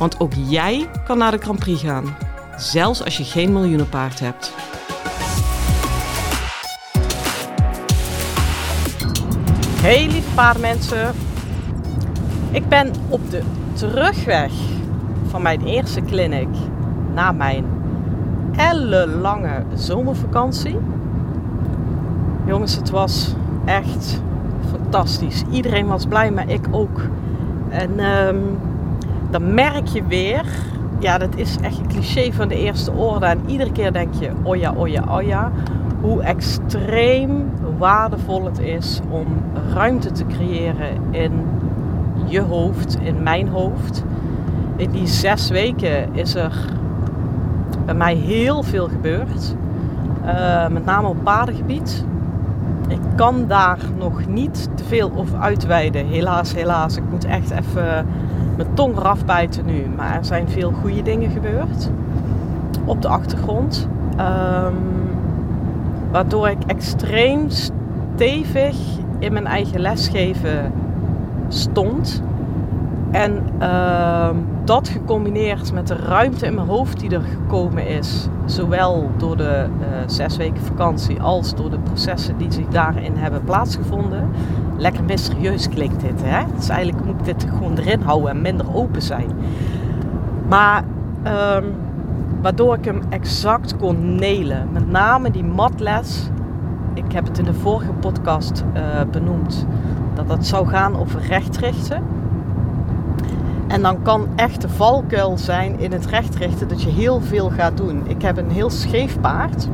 Want ook jij kan naar de Grand Prix gaan, zelfs als je geen miljoenenpaard hebt. Hey lieve paardenmensen, ik ben op de terugweg van mijn eerste clinic naar mijn ellenlange zomervakantie. Jongens, het was echt fantastisch. Iedereen was blij, maar ik ook. En um, dan merk je weer, ja, dat is echt een cliché van de eerste orde. En iedere keer denk je, oh ja, oh ja, oh ja, hoe extreem waardevol het is om ruimte te creëren in je hoofd, in mijn hoofd. In die zes weken is er bij mij heel veel gebeurd. Uh, met name op paardengebied. Ik kan daar nog niet te veel over uitweiden. Helaas, helaas. Ik moet echt even mijn tong eraf bijten nu. Maar er zijn veel goede dingen gebeurd. Op de achtergrond. Um, waardoor ik extreem stevig in mijn eigen lesgeven stond. En uh, dat gecombineerd met de ruimte in mijn hoofd die er gekomen is, zowel door de uh, zes weken vakantie als door de processen die zich daarin hebben plaatsgevonden. Lekker mysterieus klinkt dit, hè? Dus eigenlijk moet ik dit gewoon erin houden en minder open zijn. Maar um, waardoor ik hem exact kon nelen. Met name die matles. Ik heb het in de vorige podcast uh, benoemd dat het zou gaan over rechtrichten. En dan kan echt de valkuil zijn in het rechtrichten dat je heel veel gaat doen. Ik heb een heel scheef paard.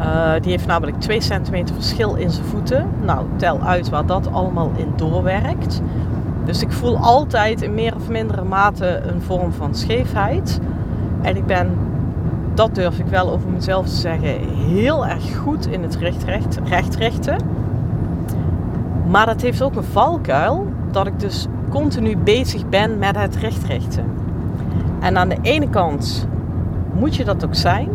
Uh, die heeft namelijk 2 centimeter verschil in zijn voeten. Nou, tel uit waar dat allemaal in doorwerkt. Dus ik voel altijd in meer of mindere mate een vorm van scheefheid. En ik ben, dat durf ik wel over mezelf te zeggen, heel erg goed in het recht, rechtrichten. Maar dat heeft ook een valkuil dat ik dus continu bezig ben met het rechtrichten. En aan de ene kant moet je dat ook zijn.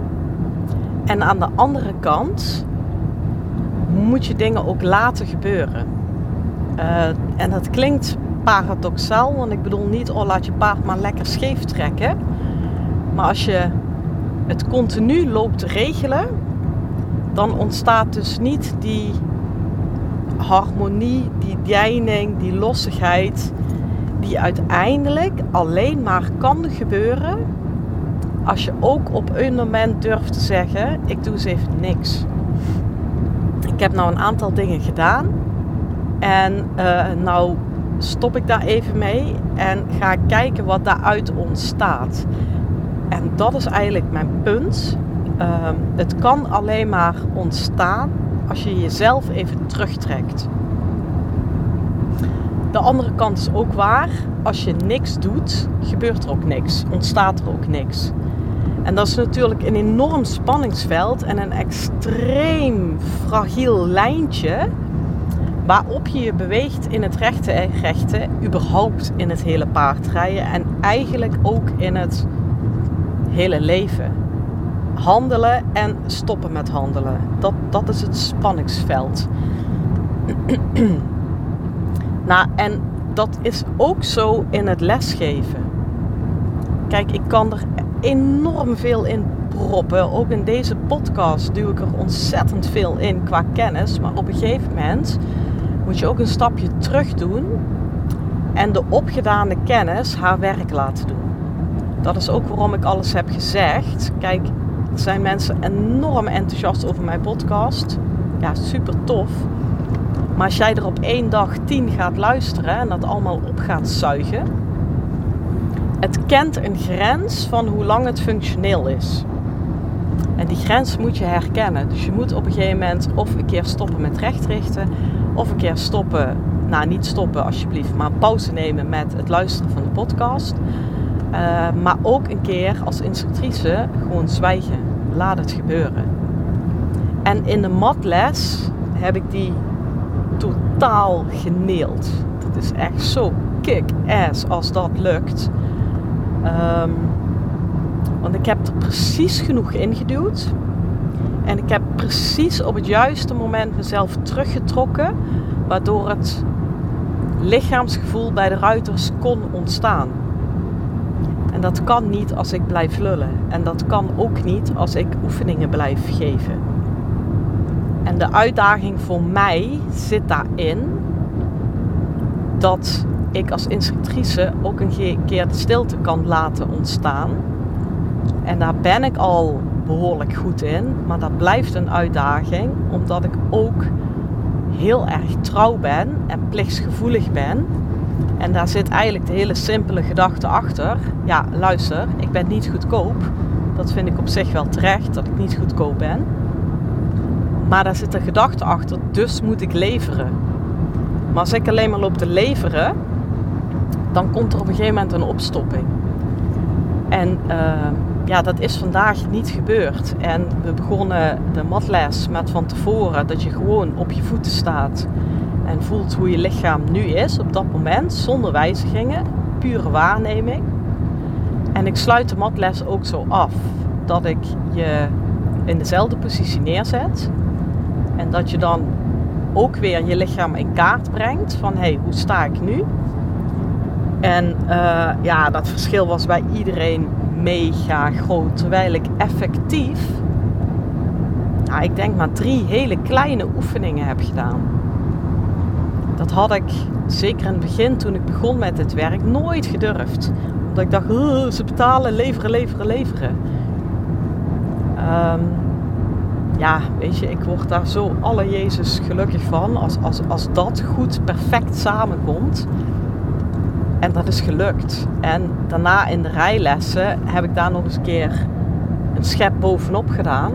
En aan de andere kant moet je dingen ook laten gebeuren. Uh, en dat klinkt paradoxaal, want ik bedoel niet, oh laat je paard maar lekker scheef trekken. Maar als je het continu loopt te regelen, dan ontstaat dus niet die harmonie, die deining, die lossigheid, die uiteindelijk alleen maar kan gebeuren als je ook op een moment durft te zeggen: Ik doe eens even niks. Ik heb nou een aantal dingen gedaan en uh, nou stop ik daar even mee en ga kijken wat daaruit ontstaat. En dat is eigenlijk mijn punt. Uh, het kan alleen maar ontstaan als je jezelf even terugtrekt. De andere kant is ook waar. Als je niks doet, gebeurt er ook niks. Ontstaat er ook niks. En dat is natuurlijk een enorm spanningsveld en een extreem fragiel lijntje waarop je je beweegt in het rechte en rechte, überhaupt in het hele paardrijden en eigenlijk ook in het hele leven. Handelen en stoppen met handelen. Dat, dat is het spanningsveld. nou, en dat is ook zo in het lesgeven. Kijk, ik kan er enorm veel in proppen. Ook in deze podcast duw ik er ontzettend veel in qua kennis. Maar op een gegeven moment moet je ook een stapje terug doen en de opgedane kennis haar werk laten doen. Dat is ook waarom ik alles heb gezegd. Kijk, er zijn mensen enorm enthousiast over mijn podcast. Ja, super tof. Maar als jij er op één dag tien gaat luisteren en dat allemaal op gaat zuigen, het kent een grens van hoe lang het functioneel is. En die grens moet je herkennen. Dus je moet op een gegeven moment of een keer stoppen met rechtrichten, of een keer stoppen nou niet stoppen alsjeblieft, maar pauze nemen met het luisteren van de podcast. Eh, maar ook een keer als instructrice gewoon zwijgen. Laat het gebeuren. En in de matles heb ik die totaal geneeld. Dat is echt zo kick-ass als dat lukt. Um, want ik heb er precies genoeg ingeduwd. En ik heb precies op het juiste moment mezelf teruggetrokken, waardoor het lichaamsgevoel bij de ruiters kon ontstaan. En dat kan niet als ik blijf lullen. En dat kan ook niet als ik oefeningen blijf geven. En de uitdaging voor mij zit daarin dat ik als instructrice ook een keer de stilte kan laten ontstaan. En daar ben ik al behoorlijk goed in, maar dat blijft een uitdaging omdat ik ook heel erg trouw ben en plichtsgevoelig ben. En daar zit eigenlijk de hele simpele gedachte achter. Ja, luister, ik ben niet goedkoop. Dat vind ik op zich wel terecht dat ik niet goedkoop ben. Maar daar zit een gedachte achter, dus moet ik leveren. Maar als ik alleen maar loop te leveren, dan komt er op een gegeven moment een opstopping. En uh, ja, dat is vandaag niet gebeurd. En we begonnen de matles met van tevoren dat je gewoon op je voeten staat en voelt hoe je lichaam nu is op dat moment, zonder wijzigingen, pure waarneming. En ik sluit de matles ook zo af dat ik je in dezelfde positie neerzet en dat je dan ook weer je lichaam in kaart brengt van hé, hey, hoe sta ik nu? En uh, ja, dat verschil was bij iedereen mega groot. Terwijl ik effectief, nou, ik denk maar drie hele kleine oefeningen heb gedaan. Dat had ik zeker in het begin toen ik begon met dit werk nooit gedurfd. Omdat ik dacht, ze betalen, leveren, leveren, leveren. Um, ja, weet je, ik word daar zo alle Jezus gelukkig van. Als, als, als dat goed, perfect samenkomt. En dat is gelukt. En daarna in de rijlessen heb ik daar nog eens een keer een schep bovenop gedaan.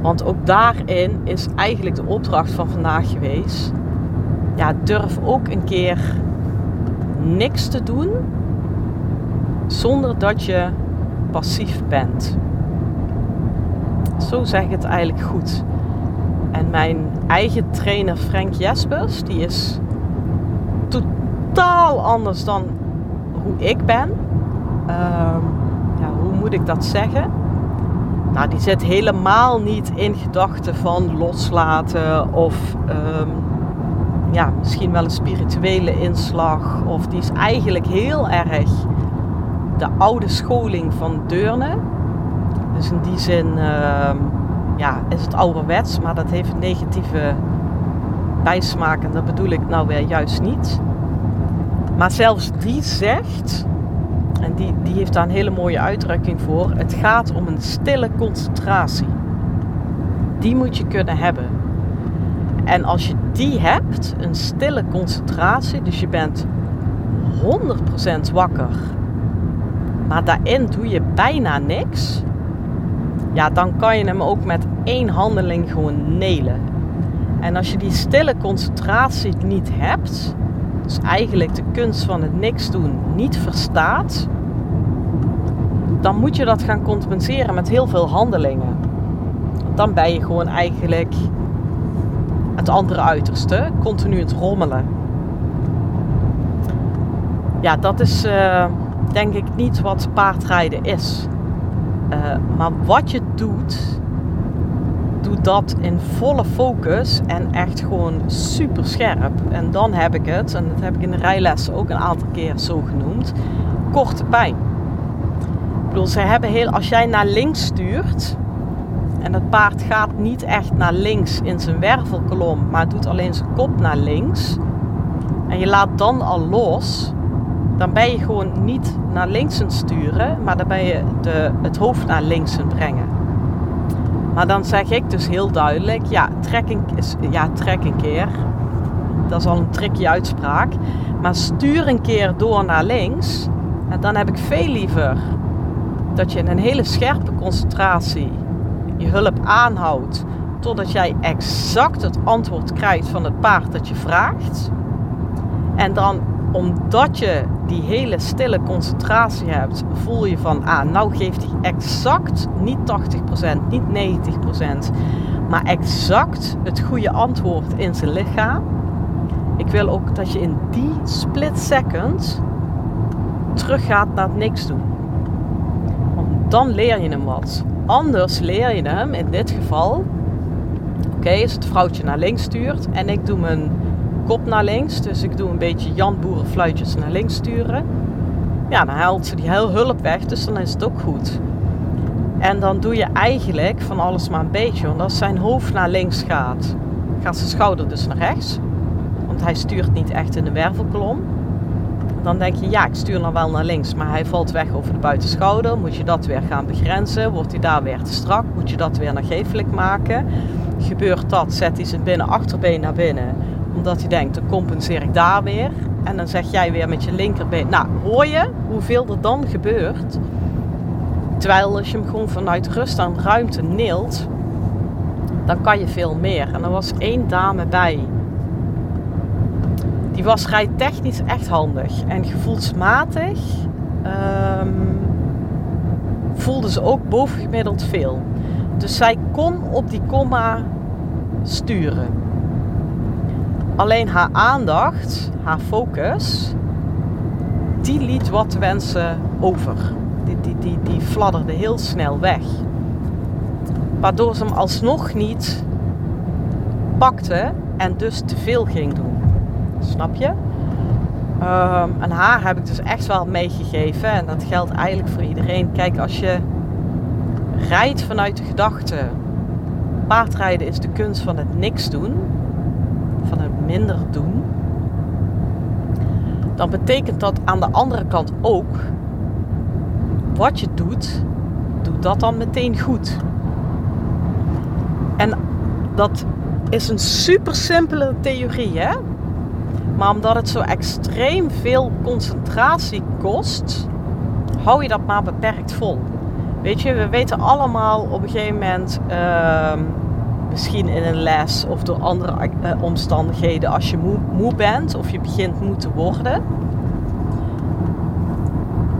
Want ook daarin is eigenlijk de opdracht van vandaag geweest. Ja, durf ook een keer niks te doen zonder dat je passief bent. Zo zeg ik het eigenlijk goed. En mijn eigen trainer Frank Jespers, die is totaal anders dan hoe ik ben. Ehm, ja, hoe moet ik dat zeggen? Nou, die zit helemaal niet in gedachten van loslaten of um, ja, misschien wel een spirituele inslag. Of die is eigenlijk heel erg de oude scholing van Deurne. Dus in die zin uh, ja, is het ouderwets, maar dat heeft een negatieve bijsmaak en dat bedoel ik nou weer juist niet. Maar zelfs die zegt, en die, die heeft daar een hele mooie uitdrukking voor, het gaat om een stille concentratie. Die moet je kunnen hebben. En als je die hebt, een stille concentratie, dus je bent 100% wakker, maar daarin doe je bijna niks, ja, dan kan je hem ook met één handeling gewoon nelen. En als je die stille concentratie niet hebt, dus eigenlijk de kunst van het niks doen niet verstaat, dan moet je dat gaan compenseren met heel veel handelingen. Dan ben je gewoon eigenlijk het andere uiterste, continu het rommelen. Ja, dat is uh, denk ik niet wat paardrijden is. Uh, maar wat je doet, dat in volle focus en echt gewoon super scherp. En dan heb ik het, en dat heb ik in de rijlessen ook een aantal keer zo genoemd, korte pijn. Ik bedoel, ze hebben heel, als jij naar links stuurt en het paard gaat niet echt naar links in zijn wervelkolom, maar doet alleen zijn kop naar links en je laat dan al los, dan ben je gewoon niet naar links sturen, maar dan ben je de, het hoofd naar links brengen. Maar dan zeg ik dus heel duidelijk, ja, trek een, ja, trek een keer. Dat is al een tricky uitspraak. Maar stuur een keer door naar links. En dan heb ik veel liever dat je in een hele scherpe concentratie je hulp aanhoudt. totdat jij exact het antwoord krijgt van het paard dat je vraagt. En dan omdat je die hele stille concentratie hebt, voel je van, ah, nou geeft hij exact niet 80%, niet 90%, maar exact het goede antwoord in zijn lichaam. Ik wil ook dat je in die split second teruggaat naar het niks doen. Want dan leer je hem wat. Anders leer je hem in dit geval. Oké, als het vrouwtje naar links stuurt en ik doe mijn kop naar links. Dus ik doe een beetje Jan Boerenfluitjes naar links sturen. Ja, dan haalt ze die heel hulp weg, dus dan is het ook goed. En dan doe je eigenlijk van alles maar een beetje. Want als zijn hoofd naar links gaat, gaat zijn schouder dus naar rechts. Want hij stuurt niet echt in de wervelkolom. Dan denk je, ja, ik stuur dan wel naar links, maar hij valt weg over de buitenschouder. Moet je dat weer gaan begrenzen? Wordt hij daar weer te strak? Moet je dat weer naar geeflijk maken? Gebeurt dat, zet hij zijn binnen achterbeen naar binnen omdat hij denkt, dan compenseer ik daar weer. En dan zeg jij weer met je linkerbeen. Nou, hoor je hoeveel er dan gebeurt? Terwijl als je hem gewoon vanuit rust aan ruimte neelt, dan kan je veel meer. En er was één dame bij. Die was rijtechnisch echt handig. En gevoelsmatig um, voelde ze ook bovengemiddeld veel. Dus zij kon op die komma sturen. Alleen haar aandacht, haar focus, die liet wat wensen over. Die, die, die, die fladderde heel snel weg. Waardoor ze hem alsnog niet pakte en dus te veel ging doen. Snap je? Um, en haar heb ik dus echt wel meegegeven. En dat geldt eigenlijk voor iedereen. Kijk, als je rijdt vanuit de gedachte. Paardrijden is de kunst van het niks doen minder doen, dan betekent dat aan de andere kant ook wat je doet, doe dat dan meteen goed. En dat is een super simpele theorie, hè? Maar omdat het zo extreem veel concentratie kost, hou je dat maar beperkt vol. Weet je, we weten allemaal op een gegeven moment. Uh, misschien in een les of door andere uh, omstandigheden als je moe, moe bent of je begint moe te worden.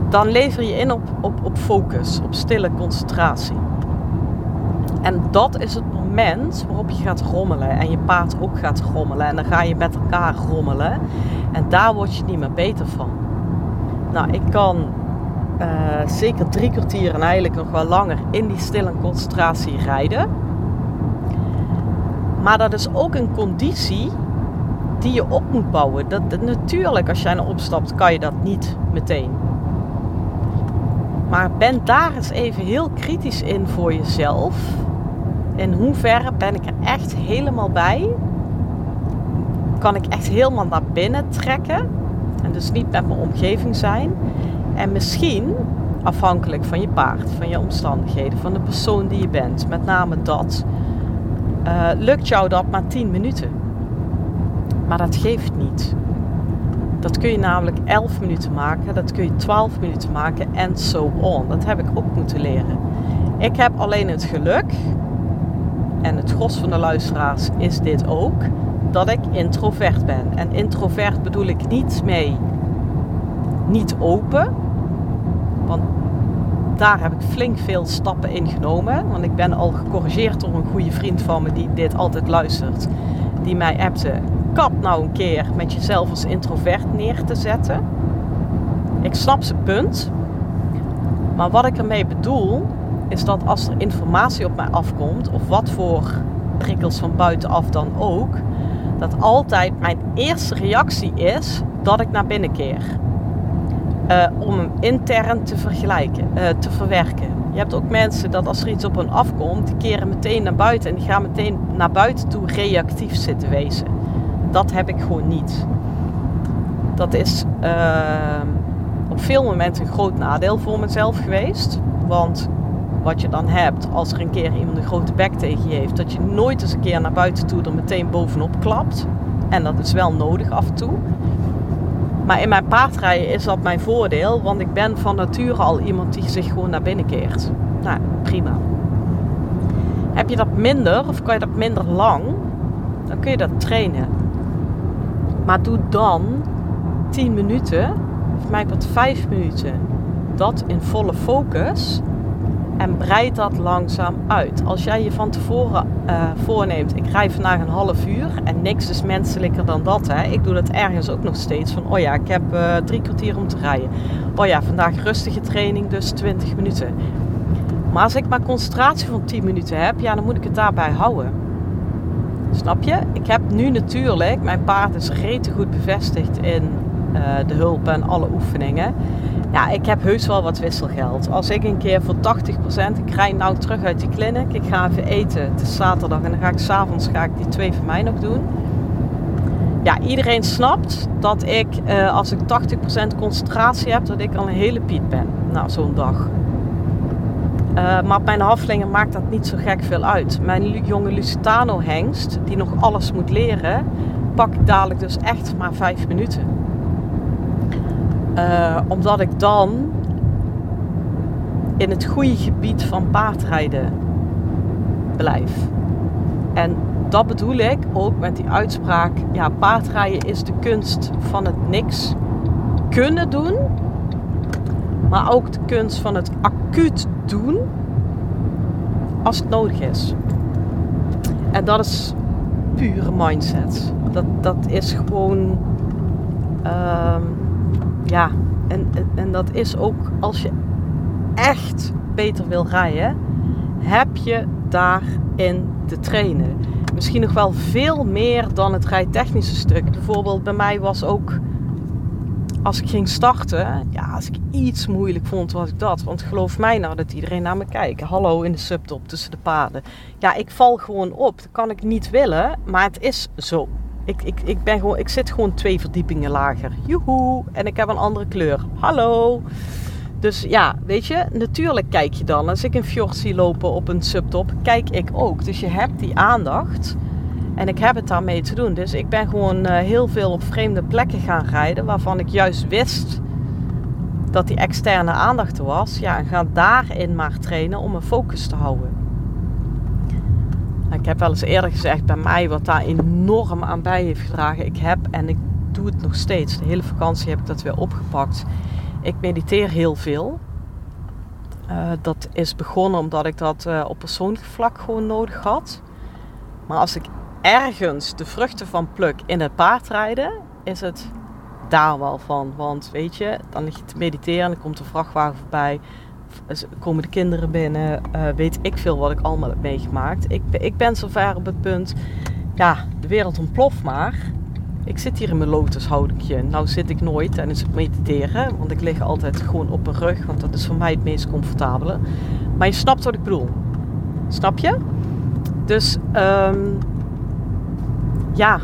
Dan lever je in op, op, op focus, op stille concentratie. En dat is het moment waarop je gaat rommelen en je paard ook gaat rommelen. En dan ga je met elkaar rommelen. En daar word je niet meer beter van. Nou, ik kan uh, zeker drie kwartier en eigenlijk nog wel langer in die stille concentratie rijden. Maar dat is ook een conditie die je op moet bouwen. Dat, natuurlijk, als jij naar opstapt, kan je dat niet meteen. Maar ben daar eens even heel kritisch in voor jezelf. In hoeverre ben ik er echt helemaal bij? Kan ik echt helemaal naar binnen trekken? En dus niet met mijn omgeving zijn. En misschien, afhankelijk van je paard, van je omstandigheden, van de persoon die je bent, met name dat uh, lukt jou dat maar 10 minuten. Maar dat geeft niet. Dat kun je namelijk 11 minuten maken, dat kun je 12 minuten maken en so on. Dat heb ik ook moeten leren. Ik heb alleen het geluk, en het gros van de luisteraars is dit ook, dat ik introvert ben. En introvert bedoel ik niet mee niet open, want daar heb ik flink veel stappen in genomen. Want ik ben al gecorrigeerd door een goede vriend van me die dit altijd luistert. Die mij appte, kap nou een keer met jezelf als introvert neer te zetten. Ik snap zijn punt. Maar wat ik ermee bedoel, is dat als er informatie op mij afkomt, of wat voor prikkels van buitenaf dan ook, dat altijd mijn eerste reactie is dat ik naar binnen keer. Uh, om hem intern te vergelijken, uh, te verwerken. Je hebt ook mensen dat als er iets op hen afkomt, die keren meteen naar buiten en die gaan meteen naar buiten toe reactief zitten wezen. Dat heb ik gewoon niet. Dat is uh, op veel momenten een groot nadeel voor mezelf geweest. Want wat je dan hebt als er een keer iemand een grote bek tegen je heeft, dat je nooit eens een keer naar buiten toe er meteen bovenop klapt. En dat is wel nodig af en toe. Maar in mijn paardrijden is dat mijn voordeel, want ik ben van nature al iemand die zich gewoon naar binnen keert. Nou, prima. Heb je dat minder of kan je dat minder lang, dan kun je dat trainen. Maar doe dan 10 minuten, of mij wat 5 minuten, dat in volle focus en breid dat langzaam uit. Als jij je van tevoren uh, voorneemt, ik rij vandaag een half uur en niks is menselijker dan dat. Hè. Ik doe dat ergens ook nog steeds van, oh ja, ik heb uh, drie kwartier om te rijden. Oh ja, vandaag rustige training, dus 20 minuten. Maar als ik maar concentratie van 10 minuten heb, ja, dan moet ik het daarbij houden. Snap je? Ik heb nu natuurlijk, mijn paard is rete goed bevestigd in uh, de hulp en alle oefeningen. Ja, ik heb heus wel wat wisselgeld. Als ik een keer voor 80%, ik rijd nou terug uit die clinic, ik ga even eten. Het is zaterdag en dan ga ik s'avonds ga ik die twee van mij nog doen. Ja, iedereen snapt dat ik, uh, als ik 80% concentratie heb, dat ik al een hele piet ben na zo'n dag. Uh, maar op mijn halflingen maakt dat niet zo gek veel uit. Mijn jonge Lusitano hengst, die nog alles moet leren, pak ik dadelijk dus echt maar 5 minuten. Uh, omdat ik dan in het goede gebied van paardrijden blijf. En dat bedoel ik ook met die uitspraak: ja, paardrijden is de kunst van het niks kunnen doen, maar ook de kunst van het acuut doen als het nodig is. En dat is pure mindset. Dat, dat is gewoon. Uh, ja, en, en dat is ook als je echt beter wil rijden, heb je daarin te trainen. Misschien nog wel veel meer dan het rijtechnische stuk. Bijvoorbeeld bij mij was ook als ik ging starten, ja, als ik iets moeilijk vond, was ik dat. Want geloof mij nou dat iedereen naar me kijkt. Hallo in de subtop tussen de paden. Ja, ik val gewoon op. Dat kan ik niet willen, maar het is zo. Ik, ik, ik, ben gewoon, ik zit gewoon twee verdiepingen lager. Joehoe. En ik heb een andere kleur. Hallo. Dus ja, weet je, natuurlijk kijk je dan. Als ik een fjord zie lopen op een subtop, kijk ik ook. Dus je hebt die aandacht. En ik heb het daarmee te doen. Dus ik ben gewoon uh, heel veel op vreemde plekken gaan rijden. Waarvan ik juist wist dat die externe aandacht er was. Ja, en ga daarin maar trainen om een focus te houden. Ik heb wel eens eerder gezegd bij mij wat daar enorm aan bij heeft gedragen. Ik heb en ik doe het nog steeds. De hele vakantie heb ik dat weer opgepakt. Ik mediteer heel veel. Uh, dat is begonnen omdat ik dat uh, op persoonlijk vlak gewoon nodig had. Maar als ik ergens de vruchten van pluk in het paardrijden, is het daar wel van. Want weet je, dan lig je te mediteren en dan komt een vrachtwagen voorbij komen de kinderen binnen, uh, weet ik veel wat ik allemaal heb meegemaakt. Ik, ik ben zover op het punt, ja, de wereld ontploft maar. Ik zit hier in mijn lotushoudingje. Nou zit ik nooit tijdens het mediteren, want ik lig altijd gewoon op mijn rug, want dat is voor mij het meest comfortabele. Maar je snapt wat ik bedoel. Snap je? Dus um, ja,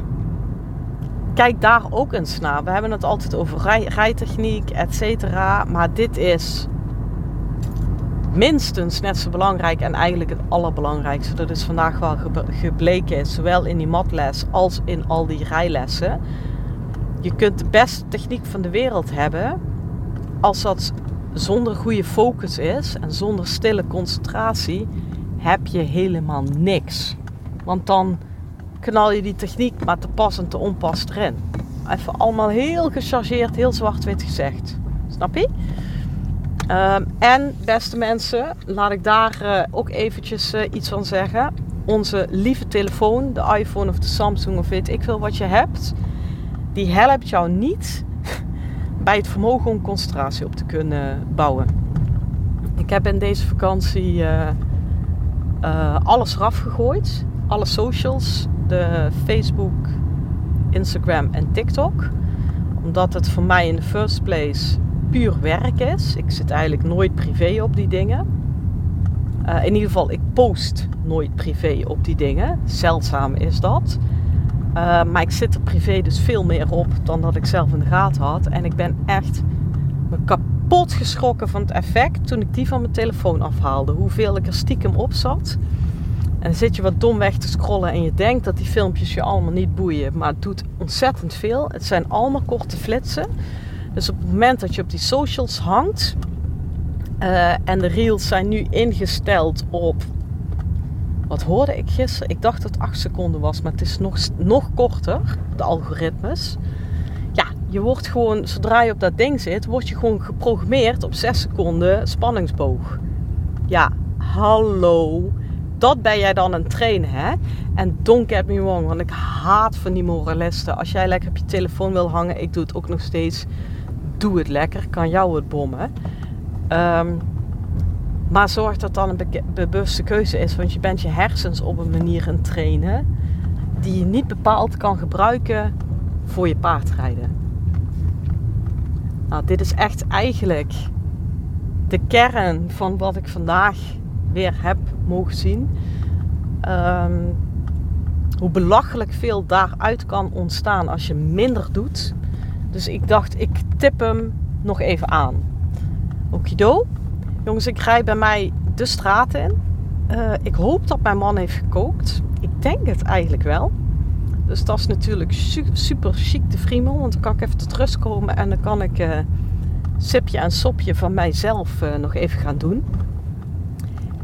kijk daar ook eens naar. We hebben het altijd over rij, rijtechniek, et cetera. Maar dit is minstens net zo belangrijk en eigenlijk het allerbelangrijkste. Dat is vandaag wel gebleken, zowel in die matles als in al die rijlessen. Je kunt de beste techniek van de wereld hebben als dat zonder goede focus is en zonder stille concentratie, heb je helemaal niks. Want dan knal je die techniek maar te pas en te onpas erin. Even allemaal heel gechargeerd, heel zwart-wit gezegd. Snap je? Um, en beste mensen, laat ik daar uh, ook eventjes uh, iets van zeggen. Onze lieve telefoon, de iPhone of de Samsung of weet ik veel wat je hebt, die helpt jou niet bij het vermogen om concentratie op te kunnen bouwen. Ik heb in deze vakantie uh, alles eraf gegooid. Alle socials, de Facebook, Instagram en TikTok. Omdat het voor mij in de first place puur werk is. Ik zit eigenlijk nooit privé op die dingen. Uh, in ieder geval, ik post nooit privé op die dingen. Zeldzaam is dat. Uh, maar ik zit er privé dus veel meer op dan dat ik zelf in de gaten had. En ik ben echt me kapot geschrokken van het effect toen ik die van mijn telefoon afhaalde. Hoeveel ik er stiekem op zat. En zit je wat dom weg te scrollen en je denkt dat die filmpjes je allemaal niet boeien. Maar het doet ontzettend veel. Het zijn allemaal korte flitsen. Dus op het moment dat je op die socials hangt uh, en de reels zijn nu ingesteld op Wat hoorde ik gisteren? Ik dacht dat het 8 seconden was, maar het is nog, nog korter, de algoritmes. Ja, je wordt gewoon, zodra je op dat ding zit, word je gewoon geprogrammeerd op 6 seconden spanningsboog. Ja, hallo. Dat ben jij dan een trainen, hè? En don't get me wrong, want ik haat van die moralisten. Als jij lekker op je telefoon wil hangen, ik doe het ook nog steeds. Doe het lekker, kan jou het bommen. Um, maar zorg dat dan een bewuste keuze is, want je bent je hersens op een manier aan trainen die je niet bepaald kan gebruiken voor je paardrijden. Nou, dit is echt eigenlijk de kern van wat ik vandaag weer heb mogen zien. Ehm, hoe belachelijk veel daaruit kan ontstaan als je minder doet. Dus ik dacht, ik tip hem nog even aan. Okido. Jongens, ik rij bij mij de straat in. Uh, ik hoop dat mijn man heeft gekookt. Ik denk het eigenlijk wel. Dus dat is natuurlijk super chic de friemel. Want dan kan ik even tot rust komen en dan kan ik uh, sipje en sopje van mijzelf uh, nog even gaan doen.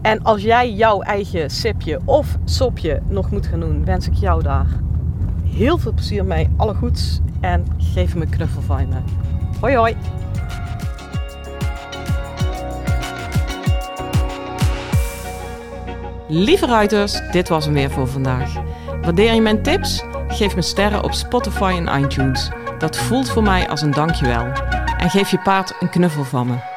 En als jij jouw eigen sipje of sopje nog moet gaan doen, wens ik jou daar heel veel plezier mee. Alle goeds en geef me een knuffel van me. Hoi hoi! Lieve ruiters, dit was hem weer voor vandaag. Waardeer je mijn tips? Geef me sterren op Spotify en iTunes. Dat voelt voor mij als een dankjewel. En geef je paard een knuffel van me.